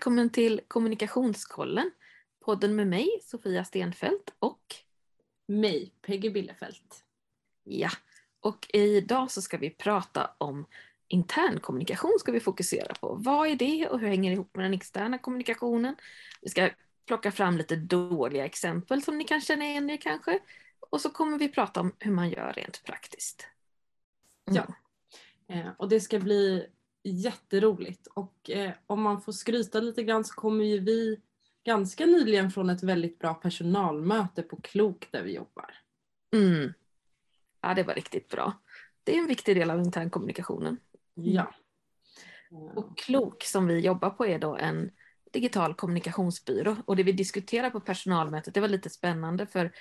välkommen till Kommunikationskollen. Podden med mig, Sofia Stenfeldt och mig, Peggy Billefelt. Ja, och idag så ska vi prata om intern kommunikation ska vi fokusera på. Vad är det och hur hänger det ihop med den externa kommunikationen? Vi ska plocka fram lite dåliga exempel som ni kan känna igen er kanske. Och så kommer vi prata om hur man gör rent praktiskt. Mm. Ja, eh, och det ska bli jätteroligt och eh, om man får skryta lite grann så kommer ju vi ganska nyligen från ett väldigt bra personalmöte på Klok där vi jobbar. Mm. Ja, det var riktigt bra. Det är en viktig del av internkommunikationen. Ja. Och Klok som vi jobbar på är då en digital kommunikationsbyrå och det vi diskuterar på personalmötet det var lite spännande för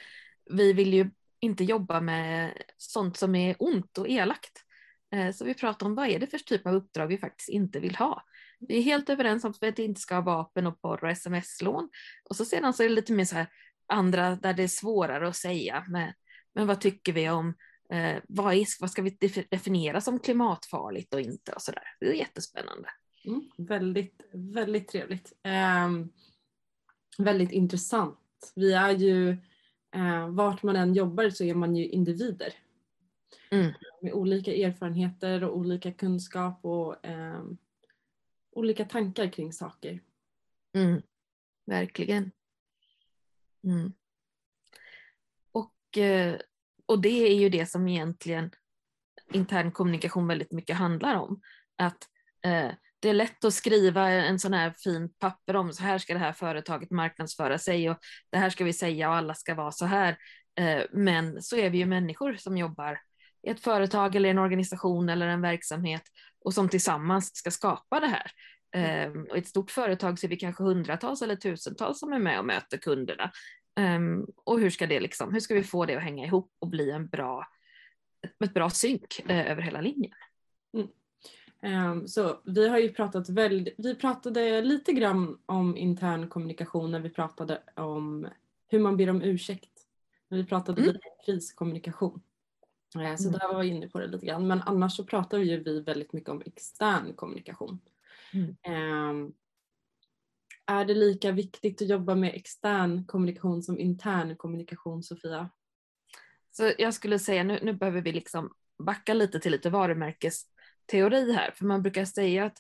vi vill ju inte jobba med sånt som är ont och elakt. Eh, så vi pratar om vad är det för typ av uppdrag vi faktiskt inte vill ha. Vi är helt överens om att det inte ska ha vapen och porr och sms-lån. Och så sedan så är det lite mer så här andra där det är svårare att säga. Men, men vad tycker vi om eh, vad, är, vad ska vi definiera som klimatfarligt och inte och så där. Det är jättespännande. Mm, väldigt, väldigt trevligt. Eh, väldigt intressant. Vi är ju, eh, vart man än jobbar så är man ju individer. Mm. Med olika erfarenheter och olika kunskap och eh, olika tankar kring saker. Mm. Verkligen. Mm. Och, eh, och det är ju det som egentligen intern kommunikation väldigt mycket handlar om. Att eh, det är lätt att skriva en sån här fin papper om så här ska det här företaget marknadsföra sig och det här ska vi säga och alla ska vara så här. Eh, men så är vi ju människor som jobbar ett företag eller en organisation eller en verksamhet och som tillsammans ska skapa det här. Um, och ett stort företag så är vi kanske hundratals eller tusentals som är med och möter kunderna. Um, och hur ska, det liksom, hur ska vi få det att hänga ihop och bli en bra, ett bra synk uh, över hela linjen? Mm. Um, så vi har ju pratat väldigt, vi pratade lite grann om intern kommunikation när vi pratade om hur man ber om ursäkt. Vi pratade mm. lite om kriskommunikation. Uh, så mm. där var vi inne på det lite grann. Men annars så pratar vi ju vi väldigt mycket om extern kommunikation. Mm. Um, är det lika viktigt att jobba med extern kommunikation som intern kommunikation, Sofia? Så jag skulle säga, nu, nu behöver vi liksom backa lite till lite varumärkesteori här, för man brukar säga att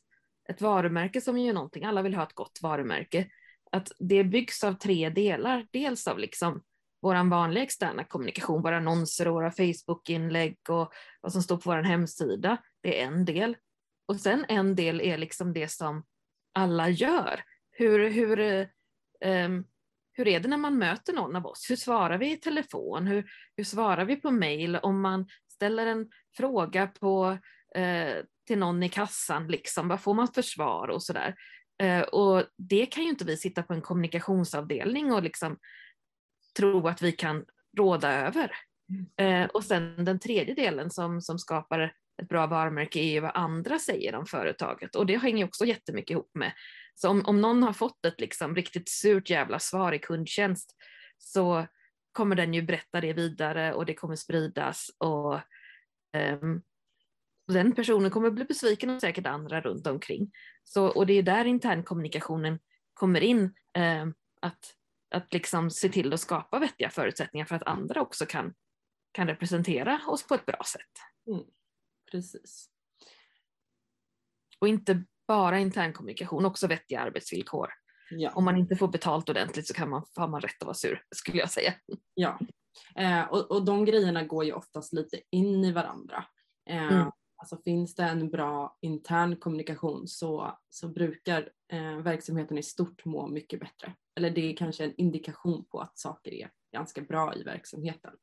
ett varumärke som är någonting, alla vill ha ett gott varumärke, att det byggs av tre delar. Dels av liksom vår vanliga externa kommunikation, våra annonser och våra Facebookinlägg och vad som står på vår hemsida. Det är en del. Och sen en del är liksom det som alla gör. Hur, hur, um, hur är det när man möter någon av oss? Hur svarar vi i telefon? Hur, hur svarar vi på mail? Om man ställer en fråga på, uh, till någon i kassan, liksom, vad får man för svar och sådär. Uh, och det kan ju inte vi sitta på en kommunikationsavdelning och liksom tro att vi kan råda över. Mm. Uh, och sen den tredje delen som, som skapar ett bra varumärke är ju vad andra säger om företaget och det hänger också jättemycket ihop med. Så om, om någon har fått ett liksom riktigt surt jävla svar i kundtjänst så kommer den ju berätta det vidare och det kommer spridas och um, den personen kommer bli besviken och säkert andra runt omkring. Så, och det är där internkommunikationen kommer in, um, att, att liksom se till att skapa vettiga förutsättningar för att andra också kan, kan representera oss på ett bra sätt. Mm. Precis. Och inte bara internkommunikation, också vettiga arbetsvillkor. Ja. Om man inte får betalt ordentligt så kan man, har man rätt att vara sur, skulle jag säga. Ja, eh, och, och de grejerna går ju oftast lite in i varandra. Eh, mm. Alltså finns det en bra intern kommunikation så, så brukar eh, verksamheten i stort må mycket bättre. Eller det är kanske en indikation på att saker är ganska bra i verksamheten.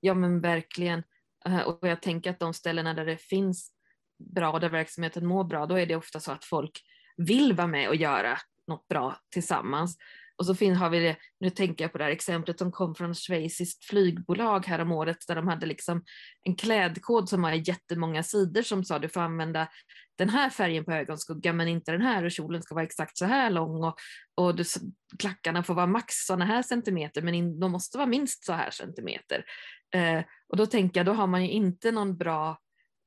Ja men verkligen. Eh, och jag tänker att de ställena där det finns bra, där verksamheten mår bra, då är det ofta så att folk vill vara med och göra något bra tillsammans. Och så fin, har vi det, nu tänker jag på det här exemplet som kom från ett schweiziskt flygbolag här om året där de hade liksom en klädkod som har jättemånga sidor som sa du får använda den här färgen på ögonskuggan men inte den här och kjolen ska vara exakt så här lång och, och du, klackarna får vara max sådana här centimeter men in, de måste vara minst så här centimeter. Eh, och då tänker jag, då har man ju inte någon bra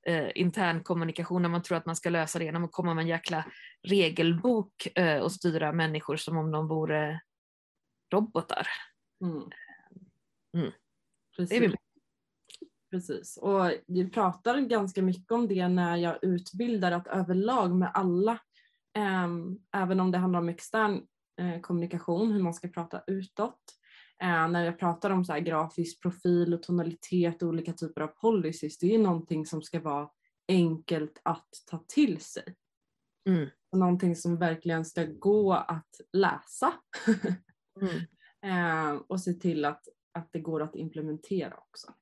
eh, intern kommunikation när man tror att man ska lösa det genom att komma med en jäkla regelbok eh, och styra människor som om de vore robotar. Mm. Mm. Precis. Precis. Och vi pratar ganska mycket om det när jag utbildar att överlag med alla, ehm, även om det handlar om extern eh, kommunikation, hur man ska prata utåt, eh, när jag pratar om så grafisk profil och tonalitet och olika typer av policies, det är någonting som ska vara enkelt att ta till sig. Mm. Någonting som verkligen ska gå att läsa Mm. eh, och se till att, att det går att implementera också.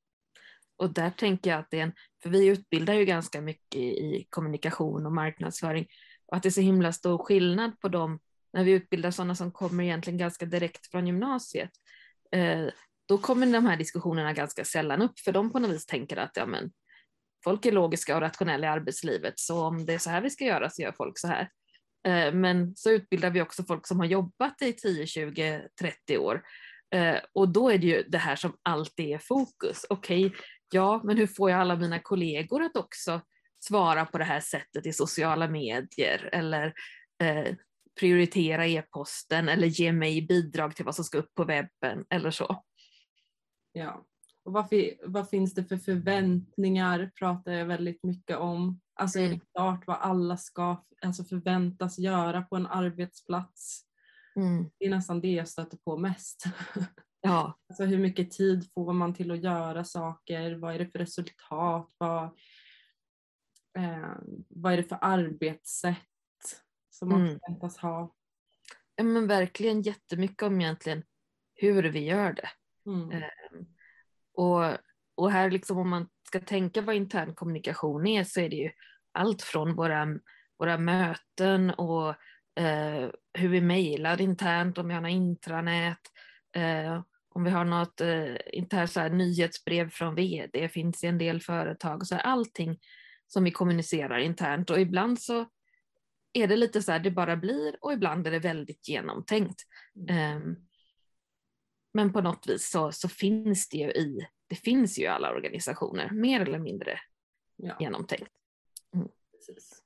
Och där tänker jag att det är en, för vi utbildar ju ganska mycket i kommunikation och marknadsföring, och att det är så himla stor skillnad på dem när vi utbildar sådana som kommer egentligen ganska direkt från gymnasiet. Eh, då kommer de här diskussionerna ganska sällan upp, för de på något vis tänker att ja, men, folk är logiska och rationella i arbetslivet, så om det är så här vi ska göra så gör folk så här. Eh, men så utbildar vi också folk som har jobbat i 10, 20, 30 år. Eh, och då är det ju det här som alltid är fokus. Okej, ja, men hur får jag alla mina kollegor att också svara på det här sättet i sociala medier eller eh, prioritera e-posten eller ge mig bidrag till vad som ska upp på webben eller så. Ja. Och vad, vad finns det för förväntningar pratar jag väldigt mycket om. Alltså är det Mm. klart vad alla ska alltså förväntas göra på en arbetsplats. Det är nästan det jag stöter på mest. Ja, Alltså hur mycket tid får man till att göra saker? Vad är det för resultat? Vad, eh, vad är det för arbetssätt som man Mm. förväntas ha? ja, men verkligen jättemycket om egentligen hur vi gör det. Mm. Eh, Och, och här liksom om man ska tänka vad intern kommunikation är så är det ju allt från våra, våra möten och eh, hur vi mejlar internt, om vi har något intranät, eh, om vi har något eh, internt så här, nyhetsbrev från vd, finns i en del företag, så här, allting som vi kommunicerar internt och ibland så är det lite så här det bara blir och ibland är det väldigt genomtänkt. Ehm, men på något vis så, så finns det ju i, det finns ju i alla organisationer, mer eller mindre Ja, genomtänkt. precis.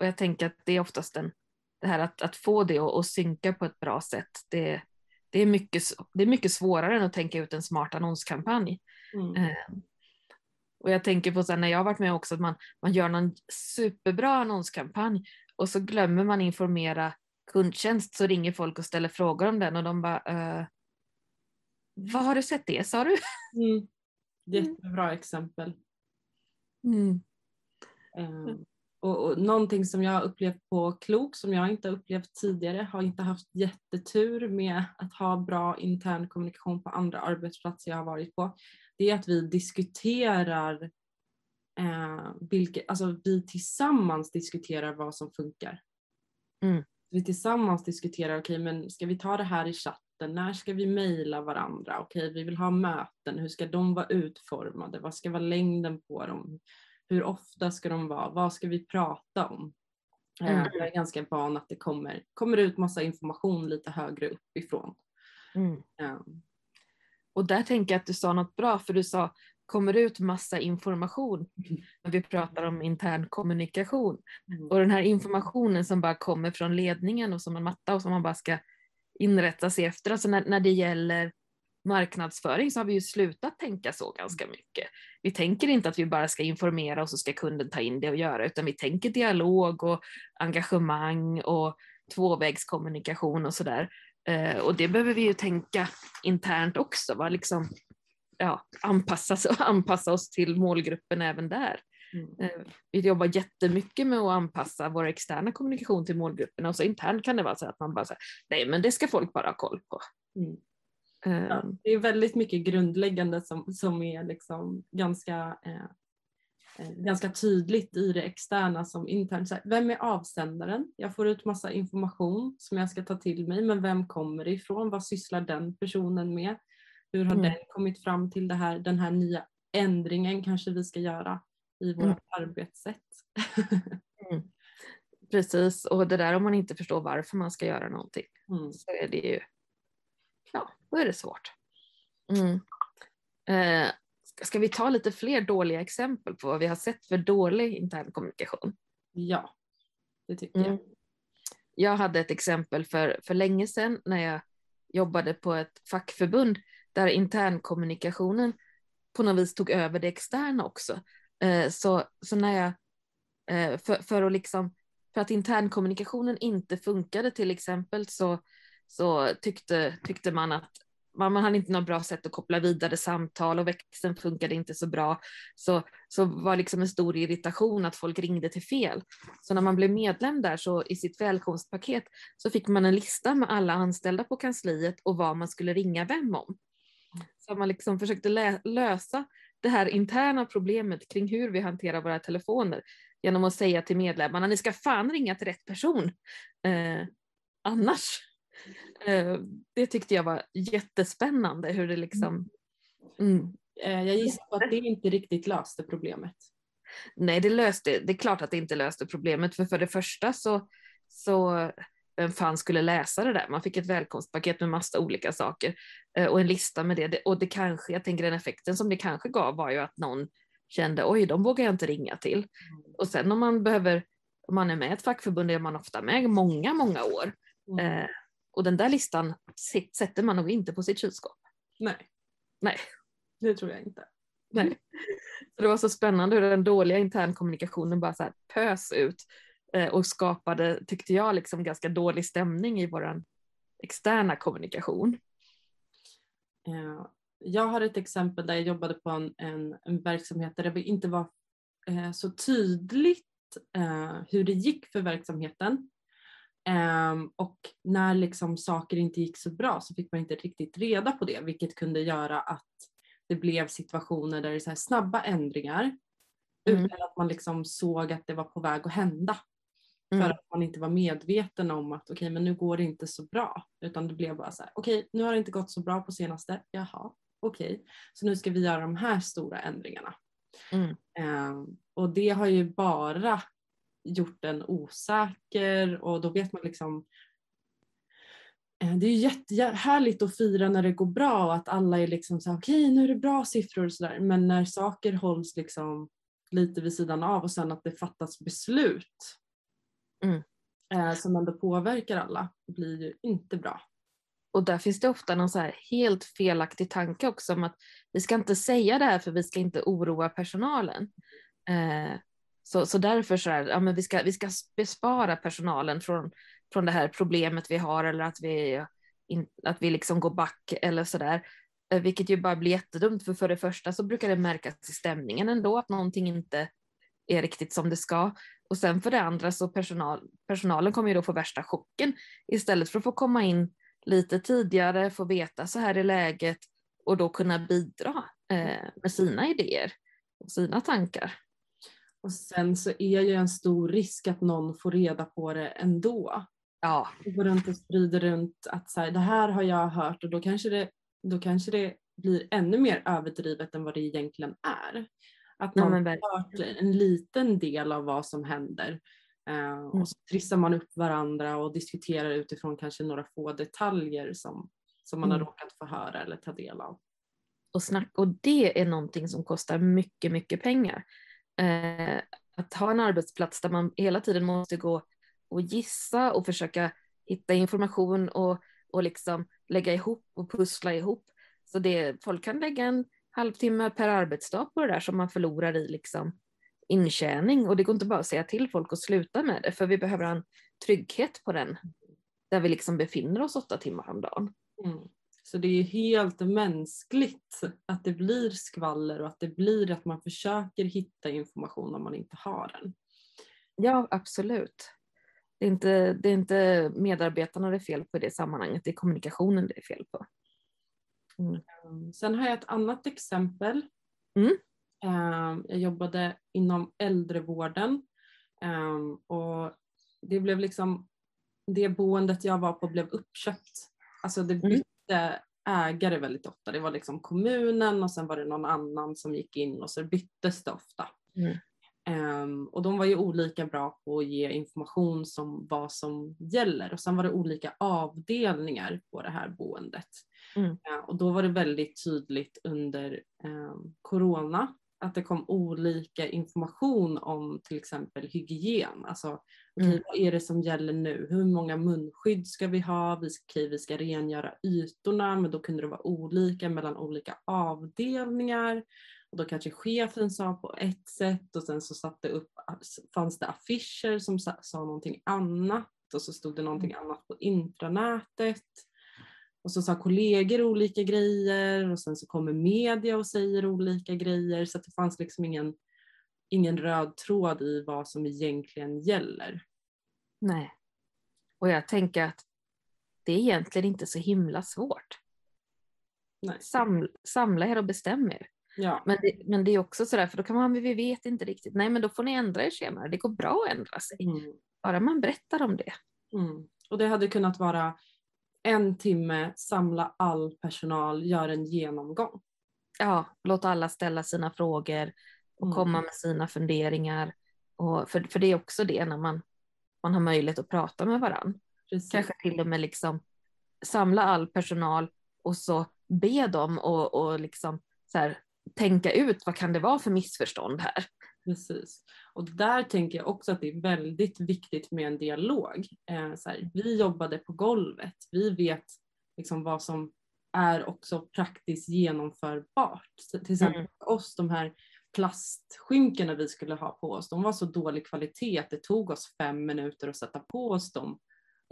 Och jag tänker att det är oftast en, det här att, att få det att, att synka på ett bra sätt, det, det, är mycket, det är mycket svårare än att tänka ut en smart annonskampanj. Mm. Ehm, och jag tänker på här, när jag har varit med också att man, man gör någon superbra annonskampanj och så glömmer man informera kundtjänst så ringer folk och ställer frågor om den och de bara eh, vad har du sett det sa du? Mm. Jättebra exempel. Mm. Eh, och, och någonting som jag har upplevt på Klok som jag inte upplevt tidigare, har inte haft jättetur med att ha bra intern kommunikation på andra arbetsplatser jag har varit på. Det är att vi diskuterar, eh, vilka, alltså vi tillsammans diskuterar vad som funkar. Mm. Vi tillsammans diskuterar, okej men ska vi ta det här i chatten, när ska vi mejla varandra, okej vi vill ha möten, hur ska de vara utformade, vad ska vara längden på dem, hur ofta ska de vara, vad ska vi prata om? Eh, Mm. Jag är ganska van att det kommer, kommer ut massa information lite högre uppifrån. Mm. Eh, Och där tänker jag att du sa något bra, för du sa kommer ut massa information när vi pratar om intern kommunikation. mm, Och den här informationen som bara kommer från ledningen och som en matta och som man bara ska inrätta sig efter. Alltså när, när det gäller marknadsföring så har vi ju slutat tänka så ganska mycket. Vi tänker inte att vi bara ska informera och så ska kunden ta in det och göra, utan vi tänker dialog och engagemang och tvåvägskommunikation och sådär. Eh, och det behöver vi ju tänka internt också, va? Liksom, ja, anpassa, anpassa oss till målgruppen även där. mm, Eh, Vi jobbar jättemycket med att anpassa vår externa kommunikation till målgrupperna och så internt kan det vara så att man bara säger nej men det ska folk bara ha koll på. mm. Eh, Ja, det är väldigt mycket grundläggande som, som är liksom ganska, eh, eh, ganska tydligt i det externa som internt. Här, Vem är avsändaren? Jag får ut massa information som jag ska ta till mig men vem kommer det ifrån? Vad sysslar den personen med? Hur har Mm. den kommit fram till det här, den här nya ändringen kanske vi ska göra i vårt Mm. arbetssätt? Precis, och det där om man inte förstår varför man ska göra någonting Mm. så är det ju, ja, då är det svårt. Mm. Eh, ska vi ta lite fler dåliga exempel på vad vi har sett för dålig intern kommunikation? Ja, det tycker jag. Mm. Jag hade ett exempel för, för länge sedan när jag jobbade på ett fackförbund där internkommunikationen på något vis tog över det externa också. Eh, så, så när jag, eh, för, för, att liksom, för att internkommunikationen inte funkade till exempel så, så tyckte, tyckte man att man, man hade inte något bra sätt att koppla vidare samtal och växeln funkade inte så bra. Så, så var liksom en stor irritation att folk ringde till fel. Så när man blev medlem där så i sitt välkomstpaket så fick man en lista med alla anställda på kansliet och vad man skulle ringa vem om. Så man liksom försökte lösa det här interna problemet kring hur vi hanterar våra telefoner genom att säga till medlemmarna, ni ska fan ringa till rätt person. Eh, annars Eh, det tyckte jag var jättespännande hur det liksom... Mm. Eh, jag gissar på att det inte riktigt löste problemet. Nej, det löste, det är klart att det inte löste problemet, för för det första så, så vem fan skulle läsa det där? Man fick ett välkomstpaket med massa olika saker eh, och en lista med det. Och det kanske, jag tänker den effekten som det kanske gav var ju att någon kände oj, de vågar jag inte ringa till. Mm. Och sen om man behöver, om man är med i ett fackförbund är man ofta med många, många år. Mm. Och den där listan sätter man nog inte på sitt kylskåp. Nej. Nej. Det tror jag inte. Nej. Så det var så spännande hur den dåliga internkommunikationen bara så här pös ut eh, och skapade, tyckte jag, liksom ganska dålig stämning i vår externa kommunikation. Jag har ett exempel där jag jobbade på en, en, en verksamhet där det inte var eh, så tydligt eh, hur det gick för verksamheten. Um, och när liksom saker inte gick så bra så fick man inte riktigt reda på det vilket kunde göra att det blev situationer där det är så snabba ändringar mm. utan att man liksom såg att det var på väg att hända. Mm. För att man inte var medveten om att okej okay, men nu går det inte så bra. Utan det blev bara så här okej okay, nu har det inte gått så bra på senaste, jaha okej. Okay. Så nu ska vi göra de här stora ändringarna. Mm. Um, och det har ju bara gjort en osäker och då vet man liksom eh, det är jättehärligt att fira när det går bra och att alla är liksom så okej okay, nu är det bra siffror och sådär men när saker hålls liksom lite vid sidan av och sen att det fattas beslut mm. eh, som ändå påverkar alla blir ju inte bra. Och där finns det ofta någon så helt felaktig tanke också om att vi ska inte säga det här för vi ska inte oroa personalen. Eh, så, så därför så här, ja, men vi, ska, vi ska bespara personalen från, från det här problemet vi har eller att vi, in, att vi liksom går back eller sådär. Eh, vilket ju bara blir jättedumt för för det första så brukar det märkas i stämningen ändå att någonting inte är riktigt som det ska. Och sen för det andra så personal, personalen kommer ju då få värsta chocken istället för att få komma in lite tidigare, få veta så här är läget och då kunna bidra eh, med sina idéer och sina tankar. Och sen så är ju en stor risk att någon får reda på det ändå. Ja. Och går runt och sprider runt att så här, det här har jag hört och då kanske, det, då kanske det blir ännu mer överdrivet än vad det egentligen är. Att man har hört en liten del av vad som händer. Uh, mm. Och så trissar man upp varandra och diskuterar utifrån kanske några få detaljer som, som man mm. har råkat få höra eller ta del av. Och, snack, och det är någonting som kostar mycket, mycket pengar eh, att ha en arbetsplats där man hela tiden måste gå och gissa och försöka hitta information och, och liksom lägga ihop och pussla ihop. Så det, folk kan lägga en halvtimme per arbetsdag på det där som man förlorar i liksom intjäning och det går inte bara att säga till folk att sluta med det för vi behöver ha en trygghet på den där vi liksom befinner oss åtta timmar om dagen. Mm. Så det är helt mänskligt att det blir skvaller och att det blir att man försöker hitta information om man inte har den. Ja, absolut. Det är inte, det är inte medarbetarna det är fel på i det sammanhanget, det är kommunikationen det är fel på. Mm. Ehm, sen har jag ett annat exempel. Mm. Ehm, jag jobbade inom äldrevården ehm, och det blev liksom, det boendet jag var på blev uppköpt. Alltså det mm bytte ägare väldigt ofta. Det var liksom kommunen och sen var det någon annan som gick in och så byttes det ofta. Mm. Um, och de var ju olika bra på att ge information om vad som gäller och sen var det olika avdelningar på det här boendet. Mm. Ja, och då var det väldigt tydligt under eh, corona att det kom olika information om till exempel hygien. Alltså okej, Mm. vad är det som gäller nu? Hur många munskydd ska vi ha? Vi ska, okej, vi ska rengöra ytorna men då kunde det vara olika mellan olika avdelningar. Och då kanske chefen sa på ett sätt och sen så satte upp, fanns det affischer som sa, sa någonting annat och så stod det någonting annat på intranätet. Och så sa kollegor olika grejer och sen så kommer media och säger olika grejer så det fanns liksom ingen, ingen röd tråd i vad som egentligen gäller. Nej. Och jag tänker att det är egentligen inte så himla svårt. Nej. Sam, samla er och bestäm er. Ja, Men det, men det är också sådär, för då kan man, vi vet inte riktigt. Nej, men då får ni ändra er senare. Det går bra att ändra sig. mm, Bara man berättar om det. mm. Och det hade kunnat vara en timme, samla all personal, gör en genomgång. Ja, låt alla ställa sina frågor och Mm. komma med sina funderingar. Och för, för det är också det när man, man har möjlighet att prata med varandra. Kanske till och med liksom samla all personal och så be dem och, och liksom så här, tänka ut vad kan det vara för missförstånd här. Precis. Och där tänker jag också att det är väldigt viktigt med en dialog. Eh, så här, vi jobbade på golvet, vi vet liksom vad som är också praktiskt genomförbart. Så till exempel Mm. för oss, de här plastskynkorna vi skulle ha på oss, de var så dålig kvalitet att det tog oss fem minuter att sätta på oss dem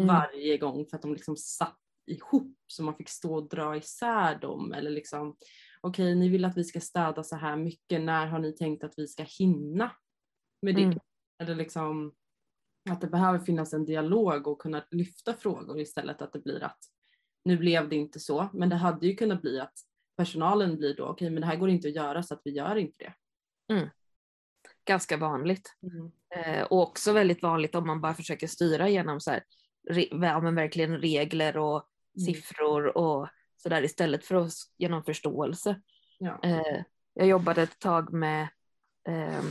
Mm. varje gång för att de liksom satt ihop så man fick stå och dra isär dem eller liksom okej ni vill att vi ska städa så här mycket, när har ni tänkt att vi ska hinna med det? Mm. Eller liksom att det behöver finnas en dialog och kunna lyfta frågor istället att det blir att nu blev det inte så men det hade ju kunnat bli att personalen blir då okej men det här går inte att göra så att vi gör inte det. Ganska vanligt. Eh, och också väldigt vanligt om man bara försöker styra genom så här, re, ja, verkligen regler och Mm. Siffror och sådär istället för att, genom förståelse. Ja. Eh, jag jobbade ett tag med, eh,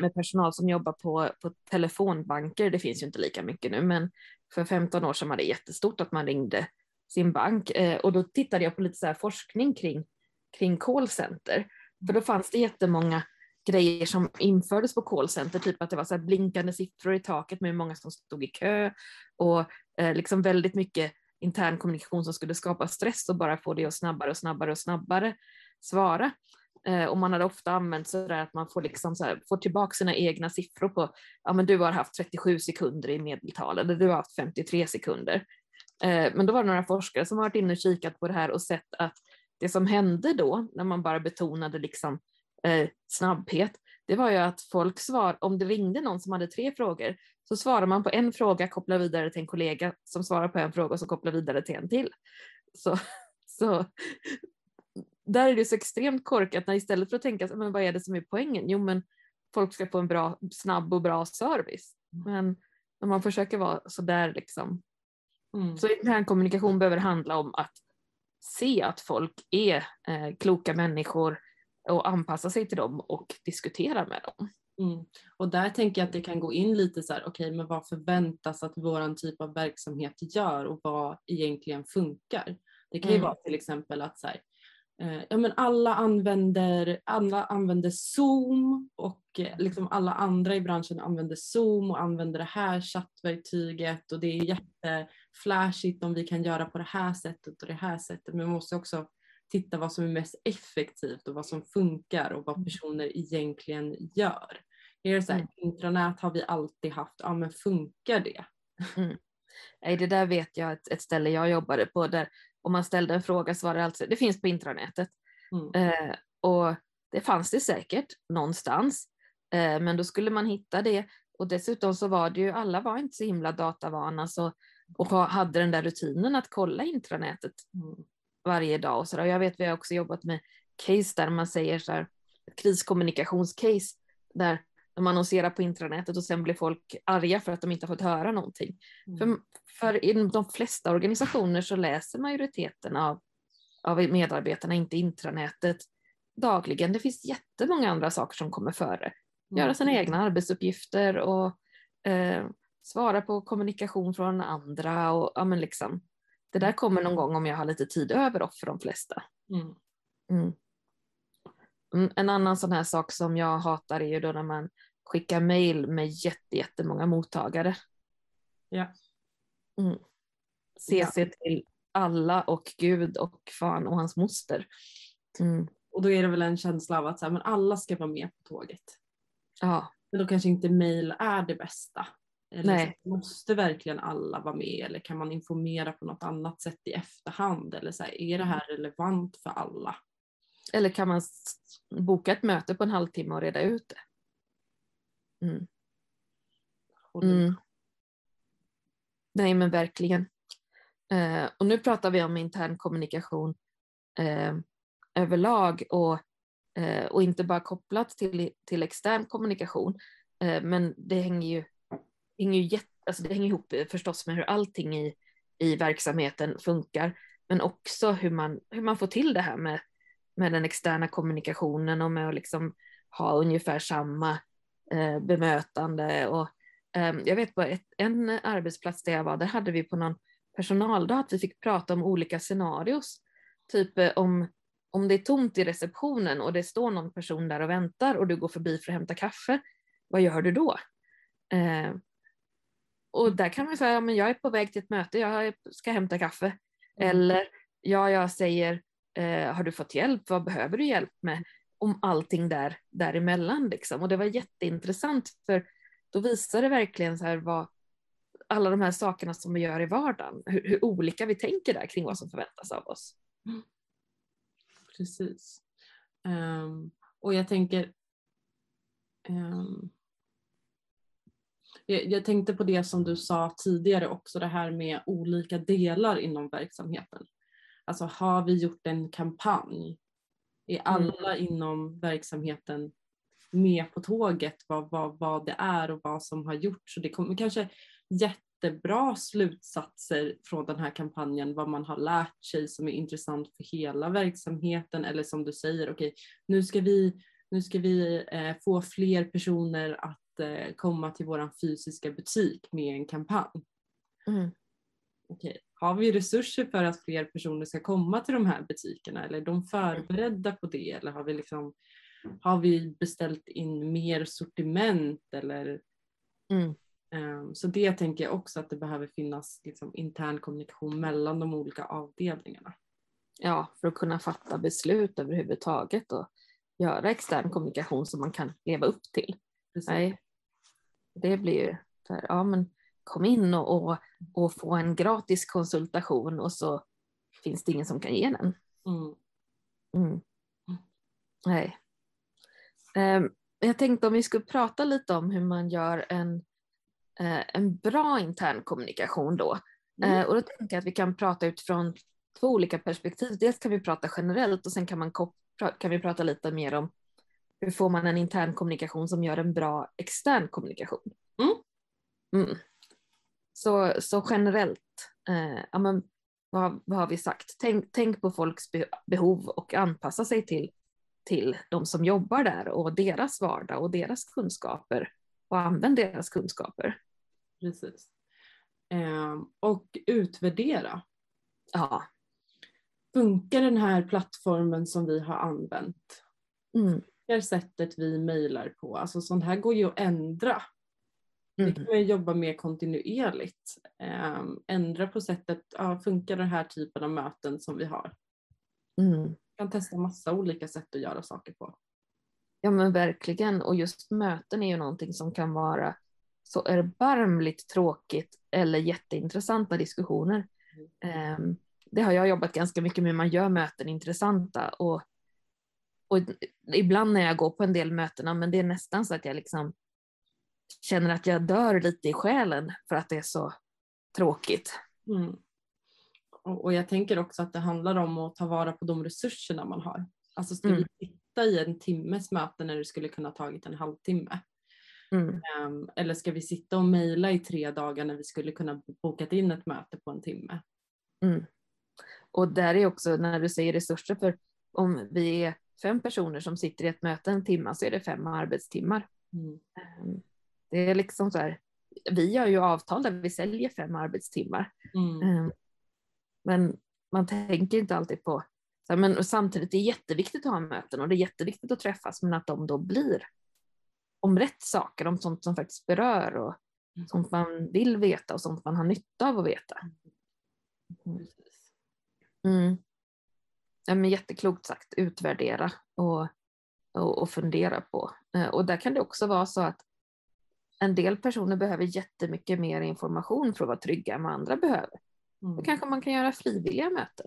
med personal som jobbar på, på telefonbanker. Det finns ju inte lika mycket nu, men för 15 år sedan var det jättestort att man ringde sin bank. Eh, och då tittade jag på lite så här forskning kring, kring callcenter. För då fanns det jättemånga grejer som infördes på callcenter, typ att det var så här blinkande siffror i taket med hur många som stod i kö och eh, liksom väldigt mycket intern kommunikation som skulle skapa stress och bara få det att snabbare och snabbare och snabbare svara. Eh, och man hade ofta använt sådär att man får, liksom så här, får tillbaka sina egna siffror på, ja men du har haft 37 sekunder i medeltal eller du har haft 53 sekunder. Eh, men då var det några forskare som har varit inne och kikat på det här och sett att det som hände då, när man bara betonade liksom eh, snabbhet, det var ju att folk svar, om det ringde någon som hade tre frågor, så svarar man på en fråga, kopplar vidare till en kollega som svarar på en fråga och så kopplar vidare till en till. Så, så där är det så extremt korkat när istället för att tänka, men vad är det som är poängen? Jo, men folk ska få en bra, snabb och bra service. Men när man försöker vara så där liksom. Mm. Så intern kommunikation behöver handla om att se att folk är eh, kloka människor och anpassa sig till dem och diskutera med dem. Mm. Och där tänker jag att det kan gå in lite så här, okej men vad förväntas att våran typ av verksamhet gör och vad egentligen funkar. Det kan ju Mm. vara till exempel att så här, eh, ja men alla använder, alla använder Zoom och eh, liksom alla andra i branschen använder Zoom och använder det här chattverktyget och det är jätteflashigt om vi kan göra på det här sättet och det här sättet men man måste också titta vad som är mest effektivt och vad som funkar och vad personer egentligen gör. Är det så här, Mm. intranät har vi alltid haft, ja men funkar det? Nej, det där vet jag ett, ett ställe jag jobbade på där om man ställde en fråga så var det alltså, det finns på intranätet. Mm. Eh, och det fanns det säkert någonstans, eh, men då skulle man hitta det. Och dessutom så var det ju, alla var inte så himla datavana så, och ha- hade den där rutinen att kolla intranätet Mm. Varje dag. Och så där. Och jag vet, vi har också jobbat med case där man säger så här, ett kriskommunikationscase där de annonserar på intranätet och sen blir folk arga för att de inte har fått höra någonting. Mm. För, för i de flesta organisationer så läser majoriteten av, av medarbetarna inte intranätet dagligen. Det finns jättemånga andra saker som kommer före. Göra sina egna arbetsuppgifter och eh, svara på kommunikation från andra och ja, men liksom, Det där kommer någon gång om jag har lite tid över för de flesta. Mm. Mm. Mm, En annan sån här sak som jag hatar är ju då när man skickar mail med jätte, jättemånga mottagare. Ja. Mm. CC till alla och Gud och fan och hans moster. Mm. Och då är det väl en känsla av att så här, men alla ska vara med på tåget. Ja, Men då kanske inte mail är det bästa. Eller Nej. så, måste verkligen alla vara med eller kan man informera på något annat sätt i efterhand? Eller så här, är det här relevant för alla? eller kan man boka ett möte på en halvtimme och reda ut det? Mm. Mm. Nej men verkligen. Eh, och nu pratar vi om intern kommunikation eh, överlag och, eh, och inte bara kopplat till, till extern kommunikation. Eh, men det hänger ju, hänger ju jätte, alltså det hänger ihop förstås med hur allting i, i verksamheten funkar. Men också hur man, hur man får till det här med, med den externa kommunikationen och med att liksom ha ungefär samma eh, bemötande. Och, eh, jag vet på ett, en arbetsplats där jag var, där hade vi på någon personaldag att vi fick prata om olika scenarios. Typ eh, om, om det är tomt i receptionen och det står någon person där och väntar och du går förbi för att hämta kaffe, vad gör du då? Eh, och där kan man säga, ja, men jag är på väg till ett möte, jag ska hämta kaffe. Mm. Eller, ja, jag säger, eh, har du fått hjälp, vad behöver du hjälp med? Om allting där, däremellan liksom. Och det var jätteintressant för då visar det verkligen så här vad, alla de här sakerna som vi gör i vardagen, hur, hur olika vi tänker där kring vad som förväntas av oss. Precis. Ehm, och jag tänker ehm, jag, tänkte på det som du sa tidigare också, det här med olika delar inom verksamheten. Alltså har vi gjort en kampanj? Är alla inom verksamheten med på tåget vad, vad, vad det är och vad som har gjorts? Så det kommer kanske jättebra slutsatser från den här kampanjen, vad man har lärt sig som är intressant för hela verksamheten eller som du säger, okej nu ska vi, nu ska vi eh, få fler personer att eh, komma till vår fysiska butik med en kampanj. Mm. Okej, har vi resurser för att fler personer ska komma till de här butikerna eller är de förberedda på det eller har vi, liksom, har vi beställt in mer sortiment eller Mm. Ehm, Så det tänker jag också att det behöver finnas liksom intern kommunikation mellan de olika avdelningarna. Ja, för att kunna fatta beslut överhuvudtaget och göra extern kommunikation som man kan leva upp till. Precis. Nej, det blir ju här, ja men kom in och, och, och få en gratis konsultation och så finns det ingen som kan ge den. Mm. Mm. Nej. Ehm, jag tänkte om vi skulle prata lite om hur man gör en, eh, en bra intern kommunikation då. Mm. Eh, och då tänker jag att vi kan prata utifrån två olika perspektiv. Dels kan vi prata generellt och sen kan, man kan vi prata lite mer om hur får man en intern kommunikation som gör en bra extern kommunikation. Mm. Mm. Så, så generellt, eh, ja, men, vad, vad har vi sagt? Tänk, tänk på folks be- behov och anpassa sig till, till de som jobbar där och deras vardag och deras kunskaper och använd deras kunskaper. Precis. Ehm, Och utvärdera. Ja. Funkar den här plattformen som vi har använt? Mm. Sättet vi mejlar på? Alltså sånt här går ju att ändra. Det Mm. kan man jobba med kontinuerligt. Ehm, Ändra på sättet, ja, funkar den här typen av möten som vi har? Mm. kan testa massa olika sätt att göra saker på. Ja men verkligen och just möten är ju någonting som kan vara så erbarmligt tråkigt eller jätteintressanta diskussioner. Ehm, det har jag jobbat ganska mycket med, man gör möten intressanta och, och ibland när jag går på en del mötena men det är nästan så att jag liksom känner att jag dör lite i själen för att det är så tråkigt. Mm. Och, och jag tänker också att det handlar om att ta vara på de resurserna man har. Alltså ska Mm. vi sitta i en timmes möte när det skulle kunna tagit en halvtimme? Mm. Ehm, eller ska vi sitta och mejla i tre dagar när vi skulle kunna bokat in ett möte på en timme? Mm. Och där är också när du säger resurser, för om vi är fem personer som sitter i ett möte en timme så är det fem arbetstimmar. Mm. Ehm, Det är liksom så här, vi gör ju avtal där vi säljer fem arbetstimmar. Mm. Ehm, Men man tänker inte alltid på, men samtidigt det är jätteviktigt att ha möten och det är jätteviktigt att träffas, men att de då blir om rätt saker, om sånt som faktiskt berör och Mm. sånt man vill veta och sånt man har nytta av att veta. Mm. Ja, men jätteklokt sagt, utvärdera och, och, och fundera på. Eh, Och där kan det också vara så att en del personer behöver jättemycket mer information för att vara trygga än vad andra behöver. Mm. Då kanske man kan göra frivilliga möten.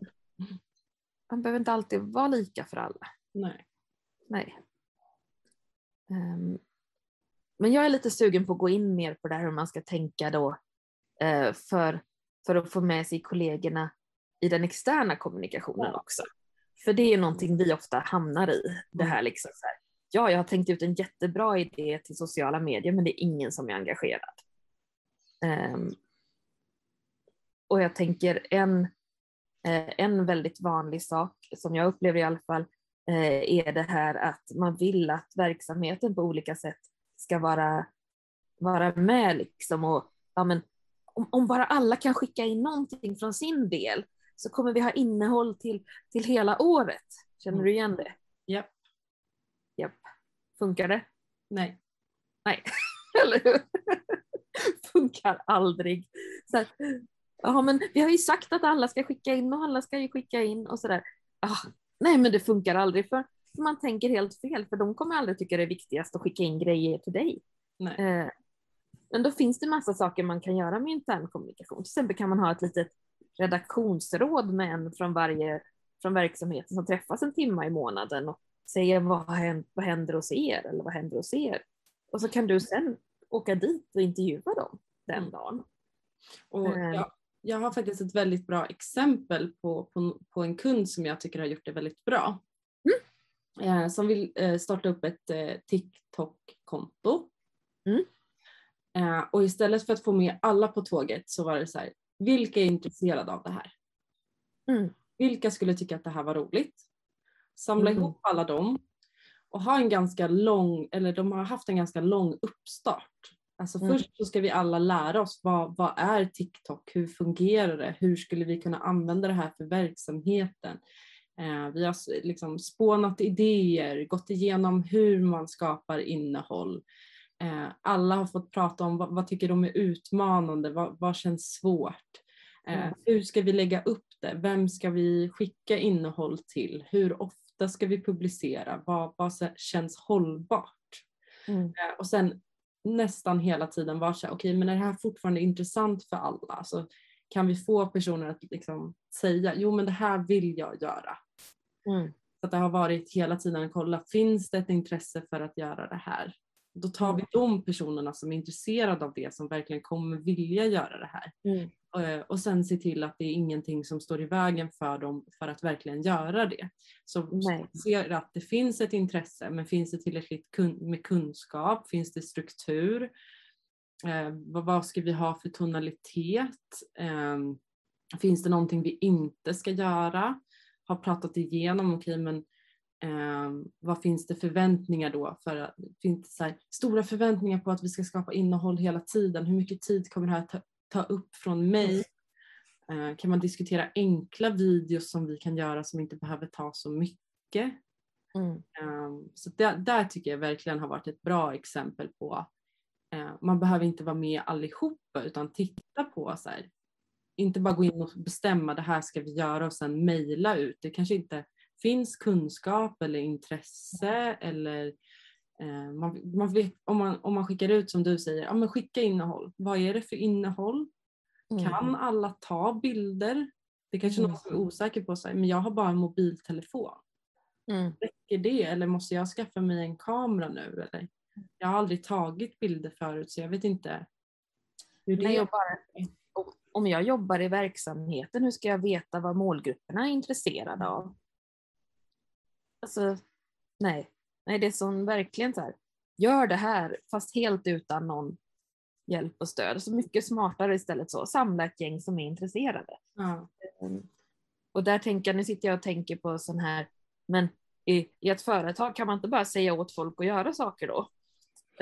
Man behöver inte alltid vara lika för alla. Nej. Nej. Ehm, men jag är lite sugen på att gå in mer på det här hur man ska tänka då eh, för, för att få med sig kollegorna i den externa kommunikationen Ja. också. För det är någonting vi ofta hamnar i. Det här liksom så här, ja, jag har tänkt ut en jättebra idé till sociala medier, men det är ingen som är engagerad. Ehm, och jag tänker en, eh, en väldigt vanlig sak som jag upplever i alla fall eh, är det här att man vill att verksamheten på olika sätt ska vara, vara med liksom och ja, men, om, om bara alla kan skicka in någonting från sin del så kommer vi ha innehåll till, till hela året. Känner du igen det? Japp. Japp. Funkar det? Nej. Nej, eller hur? Funkar aldrig. Så här, ja, men vi har ju sagt att alla ska skicka in och alla ska ju skicka in och sådär. Ah, nej, men det funkar aldrig för man tänker helt fel för de kommer aldrig tycka det är viktigast att skicka in grejer till dig. Nej. Eh, men då finns det massa saker man kan göra med intern kommunikation. Till exempel kan man ha ett litet redaktionsråd med en från varje från verksamheten som träffas en timme i månaden och säger vad händer, vad händer hos er eller vad händer hos er. Och så kan du sen åka dit och intervjua dem den Mm. dagen. Och jag, jag har faktiskt ett väldigt bra exempel på, på, på en kund som jag tycker har gjort det väldigt bra. Eh, som vill eh, starta upp ett eh, TikTok-konto. Mm. Eh, och istället för att få med alla på tåget så var det så här, vilka är intresserade av det här? Mm. Vilka skulle tycka att det här var roligt? Samla Mm. ihop alla dem och ha en ganska lång, eller de har haft en ganska lång uppstart. Alltså Mm. först så ska vi alla lära oss vad, vad är TikTok, hur fungerar det, hur skulle vi kunna använda det här för verksamheten. Eh, vi har liksom spånat idéer, gått igenom hur man skapar innehåll. Eh, alla har fått prata om vad, vad tycker de är utmanande, vad, vad känns svårt. Eh, Mm. hur ska vi lägga upp det? Vem ska vi skicka innehåll till? Hur ofta ska vi publicera? Vad, vad känns hållbart? Mm. Eh, och sen nästan hela tiden vara så här, okej men är det här fortfarande intressant för alla? Alltså, kan vi få personer att liksom säga, jo men det här vill jag göra. Mm. Så att det har varit hela tiden att kolla, finns det ett intresse för att göra det här? Då tar vi de personerna som är intresserade av det som verkligen kommer vilja göra det här. Mm. Eh, Och sen se till att det är ingenting som står i vägen för dem för att verkligen göra det. Så ser att det finns ett intresse men finns det tillräckligt kun- med kunskap? Finns det struktur? Eh, vad, vad ska vi ha för tonalitet? Eh, finns det någonting vi inte ska göra? Har pratat igenom, okej men eh, vad finns det förväntningar då? För finns det här, stora förväntningar på att vi ska skapa innehåll hela tiden? Hur mycket tid kommer det här ta, ta upp från mig? Eh, kan man diskutera enkla videos som vi kan göra som inte behöver ta så mycket? Mm. Um, så där, där tycker jag verkligen har varit ett bra exempel på eh, man behöver inte vara med allihopa utan titta på så här, inte bara gå in och bestämma det här ska vi göra och sen mejla ut. Det kanske inte finns kunskap eller intresse eller eh, man, man vet, om, man, om man skickar ut som du säger, ja, men skicka innehåll. Vad är det för innehåll? Mm. Kan alla ta bilder? Det kanske Mm. någon som är osäker på sig, men jag har bara en mobiltelefon Mm. räcker det eller måste jag skaffa mig en kamera nu? Eller? Jag har aldrig tagit bilder förut så jag vet inte hur det Nej, bara, om jag jobbar i verksamheten, hur ska jag veta vad målgrupperna är intresserade av? Alltså, nej. Nej, det är som verkligen så här, gör det här fast helt utan någon hjälp och stöd. Så mycket smartare istället så, samla ett gäng som är intresserade. Mm. Och där tänker jag, nu sitter jag och tänker på sån här, men i, i ett företag kan man inte bara säga åt folk att göra saker då?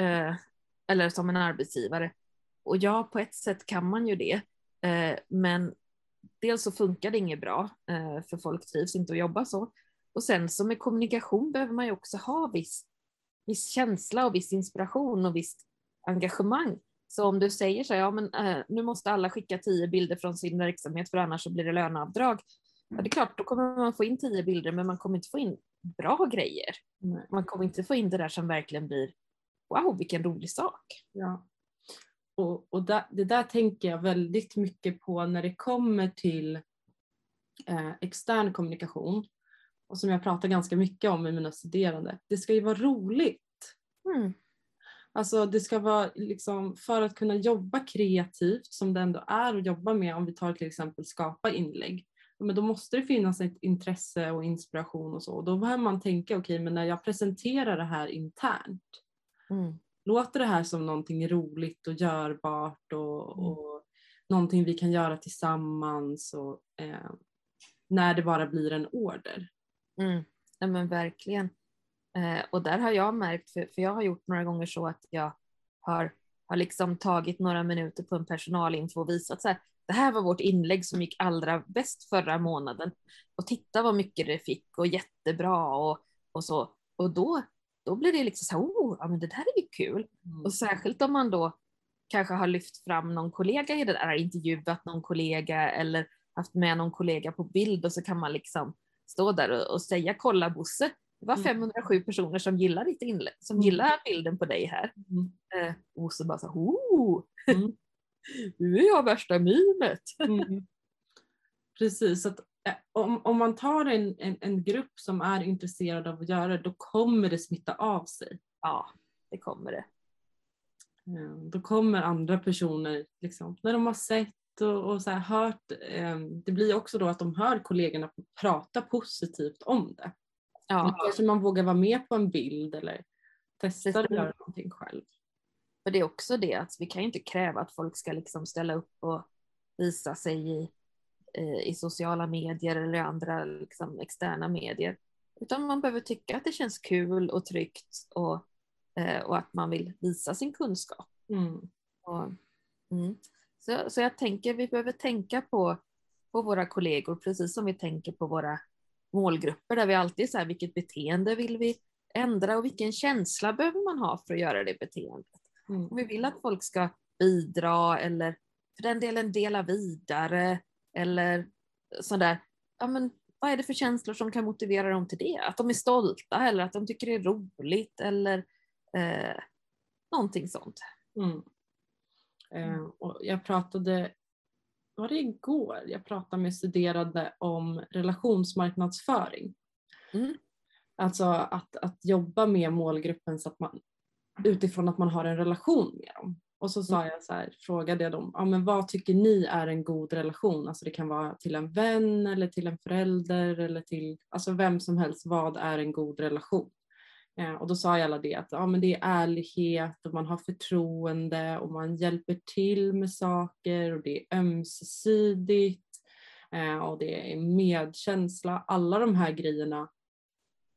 Eh, eller som en arbetsgivare. Och ja, på ett sätt kan man ju det. Eh, men dels så funkar det inget bra, eh, för folk trivs inte att jobba så. Och sen så med kommunikation behöver man ju också ha viss, viss känsla och viss inspiration och visst engagemang. Så om du säger så här, ja men äh, nu måste alla skicka tio bilder från sin verksamhet för annars så blir det löneavdrag. Ja, det är klart, då kommer man få in tio bilder men man kommer inte få in bra grejer. Man kommer inte få in det där som verkligen blir wow vilken rolig sak. Ja. Och, och där, det där tänker jag väldigt mycket på när det kommer till eh, extern kommunikation. Och som jag pratar ganska mycket om med mina studerande. Det ska ju vara roligt. Mm. Alltså det ska vara liksom för att kunna jobba kreativt som det ändå är att jobba med om vi tar till exempel skapa inlägg. Men då måste det finnas ett intresse och inspiration och så. Och då behöver man tänka okej men när jag presenterar det här internt Mm. låter det här som någonting roligt och görbart och, Mm. och någonting vi kan göra tillsammans och, eh, när det bara blir en order. Mm. Ja, men verkligen. Eh, och där har jag märkt, för, för jag har gjort några gånger så att jag har, har liksom tagit några minuter på en personalinfo och visat så här, det här var vårt inlägg som gick allra bäst förra månaden. Och titta vad mycket det fick och jättebra och, och så. Och då, då blir det liksom så här, oh, ja, men det där är ju kul. Och särskilt om man då kanske har lyft fram någon kollega i det där, intervjuat någon kollega eller haft med någon kollega på bild och så kan man liksom stå där och, och säga kolla Bosse, det var Mm. 507 personer som gillar ditt inlägg, som Mm. gillar bilden på dig här. Mm. Eh, och så bara så, oh, Mm. nu är jag värsta mimet. Mm. Precis, att, eh, om, om man tar en, en, en grupp som är intresserad av att göra det, då kommer det smitta av sig. Ja, det kommer det. Eh, Då kommer andra personer, liksom, när de har sett och, och så hört, eh, det blir också då att de hör kollegorna prata positivt om det. Ja, kanske man vågar vara med på en bild eller testa att göra någonting själv. för det är också det att vi kan ju inte kräva att folk ska liksom ställa upp och visa sig i, eh, i sociala medier eller andra liksom externa medier. Utan man behöver tycka att det känns kul och tryggt och, eh, och att man vill visa sin kunskap. Mm. Och, mm. Så, så jag tänker vi behöver tänka på, på våra kollegor precis som vi tänker på våra målgrupper där vi alltid så här, vilket beteende vill vi ändra och vilken känsla behöver man ha för att göra det beteendet. Mm. Om vi vill att folk ska bidra eller för den delen dela vidare eller sådär, ja men vad är det för känslor som kan motivera dem till det? Att de är stolta eller att de tycker det är roligt eller eh, någonting sånt. Mm. Eh, och jag pratade, var det igår, jag pratade med studerande om relationsmarknadsföring. Mm. Alltså att, att jobba med målgruppen så att man, utifrån att man har en relation med dem. Och så sa jag så här, frågade jag dem, ja, men vad tycker ni är en god relation? Alltså det kan vara till en vän eller till en förälder eller till alltså vem som helst. Vad är en god relation? Eh, och då sa jag alla det att ja, men det är ärlighet och man har förtroende och man hjälper till med saker och det är ömsesidigt eh, och det är medkänsla. Alla de här grejerna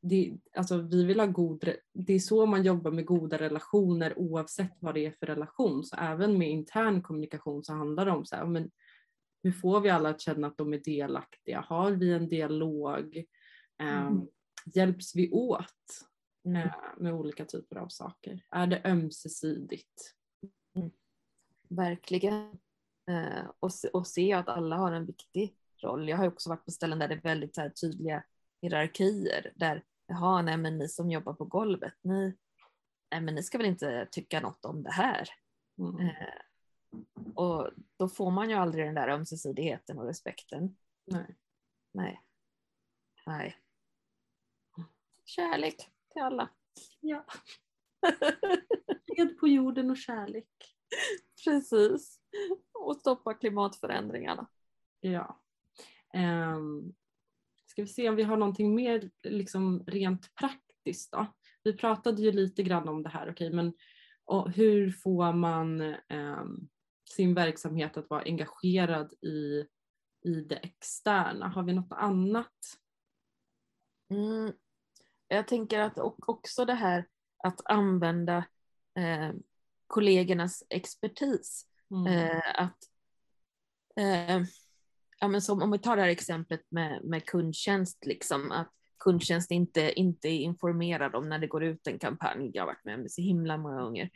det, alltså vi vill ha god, det är så man jobbar med goda relationer oavsett vad det är för relation. Så även med intern kommunikation så handlar det om så här, men hur får vi alla att känna att de är delaktiga? Har vi en dialog? Ehm, Mm. Hjälps vi åt Mm. eh, med olika typer av saker? Är det ömsesidigt? Verkligen. Eh, och, och se att alla har en viktig roll. Jag har ju också varit på ställen där det är väldigt här, tydliga hierarkier. Där, jaha, nej men ni som jobbar på golvet, ni, nej, men ni ska väl inte tycka något om det här. Mm. Eh, och då får man ju aldrig den där ömsesidigheten och respekten. Nej. Nej. Nej. Kärlek till alla. Ja. Fred på jorden och kärlek. Precis. Och stoppa klimatförändringarna. Ja. Um, ska vi se om vi har någonting mer liksom rent praktiskt då. Vi pratade ju lite grann om det här, okej, men och hur får man ehm, sin verksamhet att vara engagerad i, i det externa? Har vi något annat? Mm. Jag tänker att också det här att använda eh, kollegornas expertis. Mm. Eh, att, eh, ja, men som om vi tar det här exemplet med, med kundtjänst, liksom, att kundtjänst inte, inte är informerad om när det går ut en kampanj. Jag har varit med om det så himla många gånger.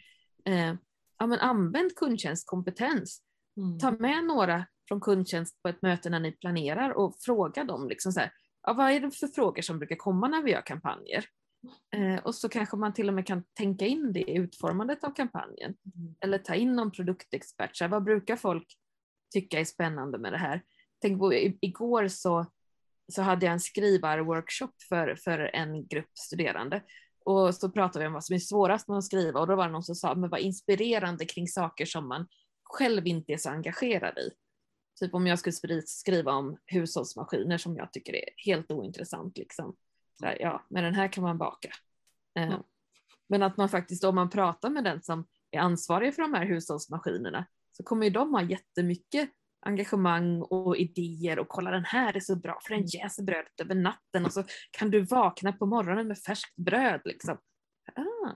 Eh, ja, men använd kundtjänstkompetens. Mm. Ta med några från kundtjänst på ett möte när ni planerar och fråga dem liksom så här, ja, vad är det för frågor som brukar komma när vi gör kampanjer? Eh, och så kanske man till och med kan tänka in det i utformandet av kampanjen. Mm. Eller ta in någon produktexpert. Så här, vad brukar folk tycka är spännande med det här? Tänk på, i, igår så, så hade jag en skrivarworkshop för, för en grupp studerande. Och så pratade vi om vad som är svårast med att skriva och då var det någon som sa, men vad inspirerande kring saker som man själv inte är så engagerad i. Typ om jag skulle skriva om hushållsmaskiner som jag tycker är helt ointressant. Liksom. Så här, ja, med den här kan man baka. Mm. Men att man faktiskt, om man pratar med den som är ansvarig för de här hushållsmaskinerna, så kommer ju de ha jättemycket engagemang och idéer och kolla den här är så bra för den jäser brödet över natten och så kan du vakna på morgonen med färskt bröd. Liksom. Ah.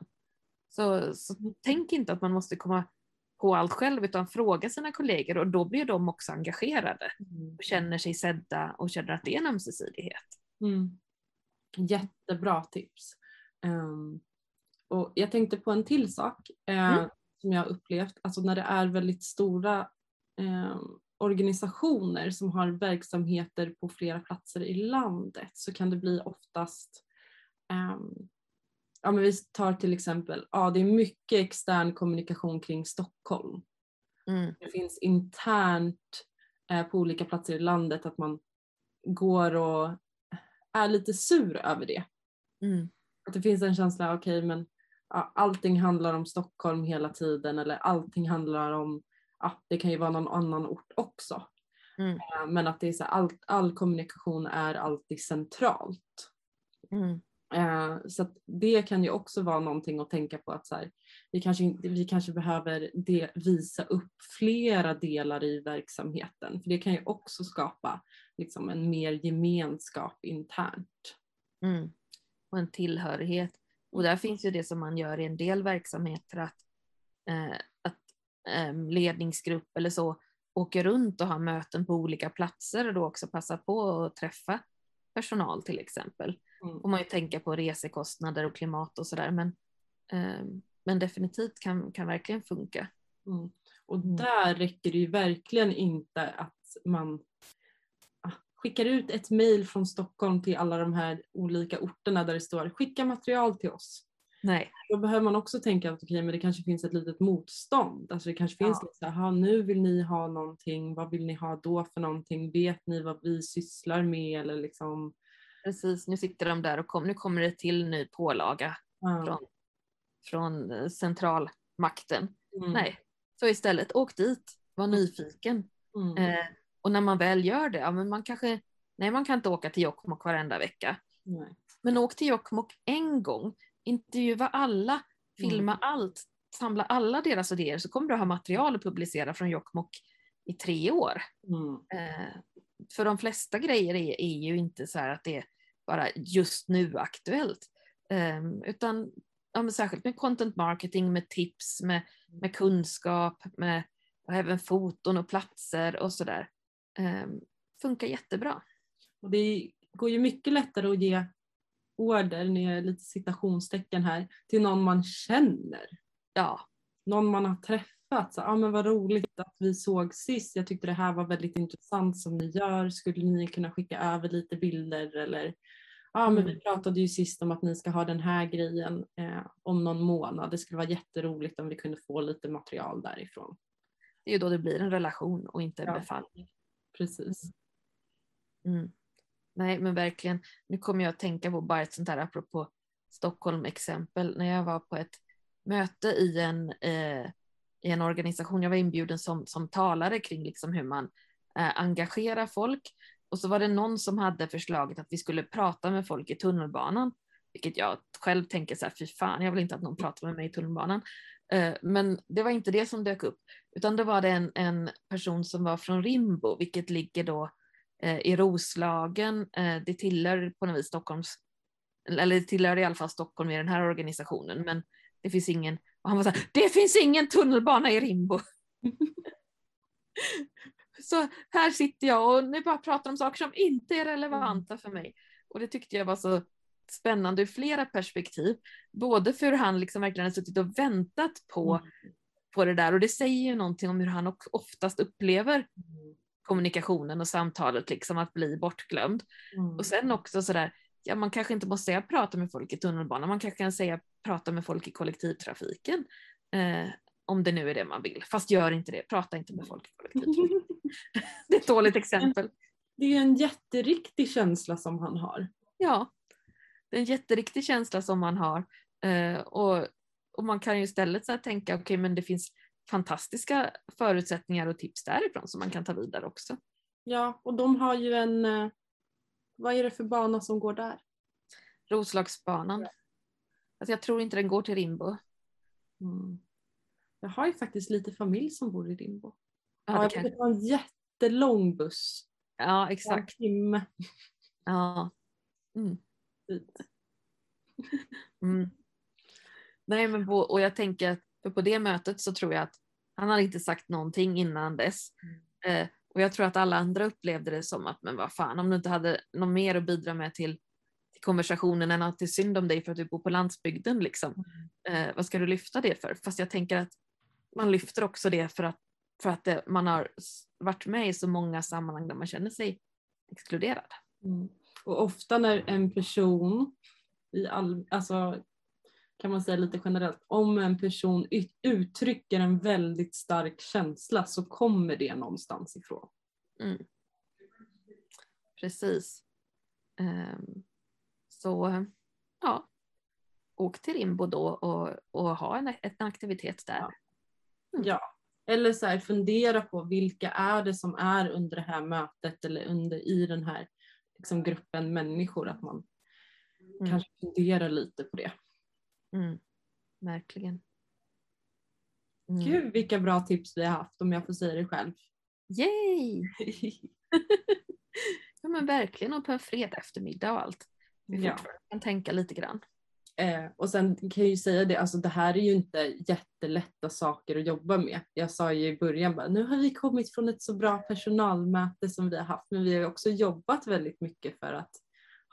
Så, så tänk inte att man måste komma på allt själv utan fråga sina kollegor och då blir de också engagerade Mm. och känner sig sedda och känner att det är en ömsesidighet. Mm. Jättebra tips. Ehm, och jag tänkte på en till sak eh, Mm. som jag upplevt. Alltså när det är väldigt stora ehm, organisationer som har verksamheter på flera platser i landet så kan det bli oftast ehm, Ja men vi tar till exempel, ja det är mycket extern kommunikation kring Stockholm. Mm. Det finns internt eh, på olika platser i landet att man går och är lite sur över det. Mm. Att det finns en känsla, okej men ja, allting handlar om Stockholm hela tiden eller allting handlar om, ja, det kan ju vara någon annan ort också. Mm. Eh, Men att det är så, all, all kommunikation är alltid centralt. Mm. Eh, så att det kan ju också vara någonting att tänka på att så här, vi, kanske, vi kanske behöver de, visa upp flera delar i verksamheten. För det kan ju också skapa liksom, en mer gemenskap internt. Mm. Och en tillhörighet. Och där finns ju det som man gör i en del verksamheter att, eh, att eh, ledningsgrupp eller så åker runt och har möten på olika platser och då också passar på att träffa personal till exempel. Mm. får man ju tänka på resekostnader och klimat och sådär men, eh, men definitivt kan, kan verkligen funka. Mm. Och Mm. där räcker det ju verkligen inte att man ah, skickar ut ett mejl från Stockholm till alla de här olika orterna där det står skicka material till oss. Nej. Då behöver man också tänka att okej, men det kanske finns ett litet motstånd. Alltså det kanske finns Ja. lite så här, "Jaha, nu vill ni ha någonting, vad vill ni ha då för någonting? Vet ni vad vi sysslar med? Eller liksom, Precis, nu sitter de där och kom, nu kommer det till ny pålaga ja. från, från eh, centralmakten. Mm. Nej, så istället åk dit, var nyfiken. Mm. Eh, och när man väl gör det, ja, men man kanske, nej man kan inte åka till Jokkmokk varenda vecka. Nej. Men åk till Jokkmokk en gång, intervjua alla, filma Mm. allt, samla alla deras idéer så kommer du ha material att publicera från Jokkmokk i tre år. Mm. Eh, för de flesta grejer är, är ju inte så här att det är bara just nu aktuellt. Eh, utan ja, särskilt med content marketing, med tips, med, med kunskap, med och även foton och platser och sådär. Eh, funkar jättebra. Och det går ju mycket lättare att ge order, nu är lite citationstecken här, till någon man känner. Ja, Någon man har träffat. Så, ah, men vad roligt att vi såg sist. Jag tyckte det här var väldigt intressant som ni gör. Skulle ni kunna skicka över lite bilder eller ja ah, men Mm. vi pratade ju sist om att ni ska ha den här grejen eh, om någon månad. Det skulle vara jätteroligt om vi kunde få lite material därifrån. det är ju då det blir en relation och inte en Ja. befallning. Precis. Mm. Nej, men verkligen. Nu kommer jag att tänka på bara ett sånt här apropå Stockholm-exempel. När jag var på ett möte i en, eh, i en organisation, jag var inbjuden som, som talare kring liksom hur man eh, engagerar folk. Och så var det någon som hade förslaget att vi skulle prata med folk i tunnelbanan. Vilket jag själv tänker så här, fy fan, jag vill inte att någon pratar med mig i tunnelbanan. Eh, men det var inte det som dök upp, utan det var det en, en person som var från Rimbo, vilket ligger då eh, i Roslagen. Eh, det tillhör på något vis Stockholms, eller det tillhör i alla fall Stockholm i den här organisationen, men det finns ingen, och han var så här, det finns ingen tunnelbana i Rimbo. Så här sitter jag och nu bara pratar om saker som inte är relevanta för mig. Och det tyckte jag var så spännande ur flera perspektiv. Både för hur han liksom verkligen har suttit och väntat på, Mm. på det där och det säger ju någonting om hur han oftast upplever Mm. kommunikationen och samtalet, liksom att bli bortglömd. Mm. Och sen också sådär, ja man kanske inte måste säga prata med folk i tunnelbanan, man kanske kan säga prata med folk i kollektivtrafiken. Eh, om det nu är det man vill. Fast gör inte det, prata inte med folk i kollektivtrafiken. Det är ett dåligt exempel. Det är en jätteriktig känsla som han har. Ja, det är en jätteriktig känsla som man har. Eh, och, och man kan ju istället så tänka, okej men det finns fantastiska förutsättningar och tips därifrån som man kan ta vidare också. Ja, och de har ju en... Vad är det för bana som går där? Roslagsbanan. Alltså jag tror inte den går till Rimbo. Mm. Jag har ju faktiskt lite familj som bor i Rimbo. Ja, Ja, jag kan... brukar ta en jättelång buss. ja En exakt. timme Ja. Mm. Mm. Nej, men på, och jag tänker att på det mötet så tror jag att han hade inte sagt någonting innan dess. Eh, och jag tror att alla andra upplevde det som att, men vad fan, om du inte hade något mer att bidra med till, till konversationen än att det är synd om dig för att du bor på landsbygden, liksom. Eh, vad ska du lyfta det för? Fast jag tänker att man lyfter också det för att, för att det, man har varit med i så många sammanhang där man känner sig exkluderad. Mm. Och ofta när en person, i all, alltså, kan man säga lite generellt, om en person uttrycker en väldigt stark känsla så kommer det någonstans ifrån. Precis. Ehm, så ja, åk till Rimbo då och, och ha en, en aktivitet där. Ja. Mm. Ja. Eller så här, fundera på vilka är det som är under det här mötet eller under i den här liksom, gruppen människor. Att man Mm. kanske funderar lite på det. Mm. Verkligen. Mm. Gud vilka bra tips vi har haft om jag får säga det själv. Yay! ja men verkligen och på en fredag eftermiddag och allt. Vi Ja. kan tänka lite grann. Eh, och sen kan jag ju säga det, alltså det här är ju inte jättelätta saker att jobba med. Jag sa ju i början bara, nu har vi kommit från ett så bra personalmöte som vi har haft, men vi har också jobbat väldigt mycket för att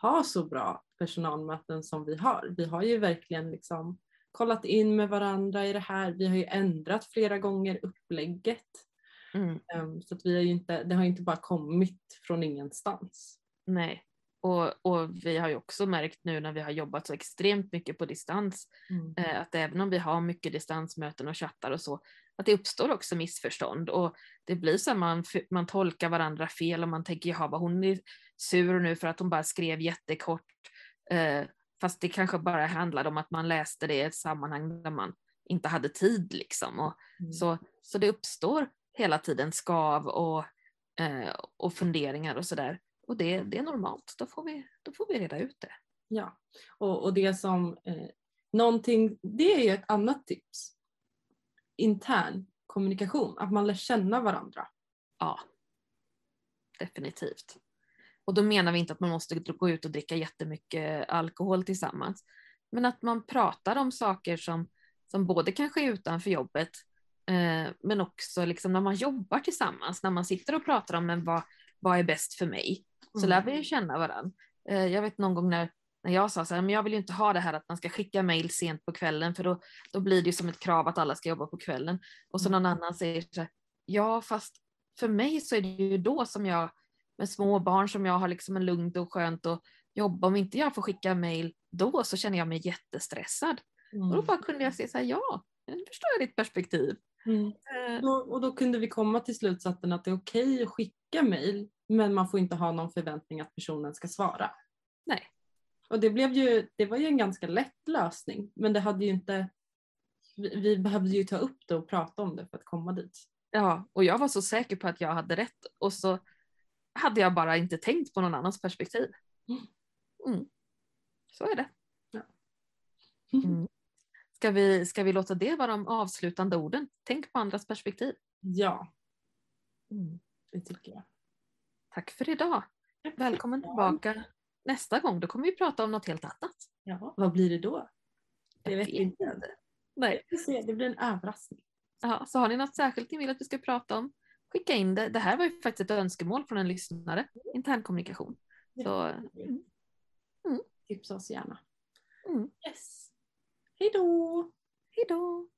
ha så bra personalmöten som vi har. Vi har ju verkligen liksom kollat in med varandra i det här. Vi har ju ändrat flera gånger upplägget. Mm. Eh, så att vi har ju inte, det har inte bara kommit från ingenstans. Nej. Och, och vi har ju också märkt nu när vi har jobbat så extremt mycket på distans eh, att även om vi har mycket distansmöten och chattar och så, att det uppstår också missförstånd och det blir så att man, man tolkar varandra fel och man tänker jaha, vad hon är sur nu för att hon bara skrev jättekort. Eh, fast det kanske bara handlade om att man läste det i ett sammanhang där man inte hade tid liksom. Och, Mm. så, så det uppstår hela tiden skav och, eh, och funderingar och sådär. Och det, det är normalt, då får, vi, då får vi reda ut det. Ja, och, och det som eh, någonting, det är ju ett annat tips. Intern kommunikation, att man lär känna varandra. Ja, definitivt. Och då menar vi inte att man måste gå ut och dricka jättemycket alkohol tillsammans. Men att man pratar om saker som, som både kanske är utanför jobbet eh, men också liksom när man jobbar tillsammans, när man sitter och pratar om men vad, vad är bäst för mig, så Mm. lär vi ju känna varandra. Eh, jag vet någon gång när, när jag sa så här, men jag vill inte ha det här att man ska skicka mejl sent på kvällen för då, då blir det som ett krav att alla ska jobba på kvällen. Och så Mm. någon annan säger så här, ja fast för mig så är det ju då som jag med små barn som jag har liksom en lugnt och skönt att jobba. Om inte jag får skicka mejl då så känner jag mig jättestressad. Och då bara kunde jag säga så här, ja, nu förstår jag ditt perspektiv. Mm. Eh, Då, och då kunde vi komma till slutsatsen att det är okej att skicka mejl men man får inte ha någon förväntning att personen ska svara. Och det, blev ju, det var ju en ganska lätt lösning men det hade ju inte vi, vi behövde ju ta upp det och prata om det för att komma dit. Ja, och jag var så säker på att jag hade rätt och så hade jag bara inte tänkt på någon annans perspektiv. Mm. Så är det. Ja. Mm. Ska, vi, ska vi låta det vara de avslutande orden? Tänk på andras perspektiv. Ja, Mm. det tycker jag. Tack för idag. Välkommen tillbaka nästa gång då kommer vi prata om något helt annat. Ja, vad blir det då? Det vet vi inte. inte. Nej. Det blir en överraskning. Ja, så har ni något särskilt ni vill att vi ska prata om, skicka in det. Det här var ju faktiskt ett önskemål från en lyssnare, intern kommunikation. Så, mm. Mm. Tipsa oss gärna. Mm. Yes. Hej då! Hej då!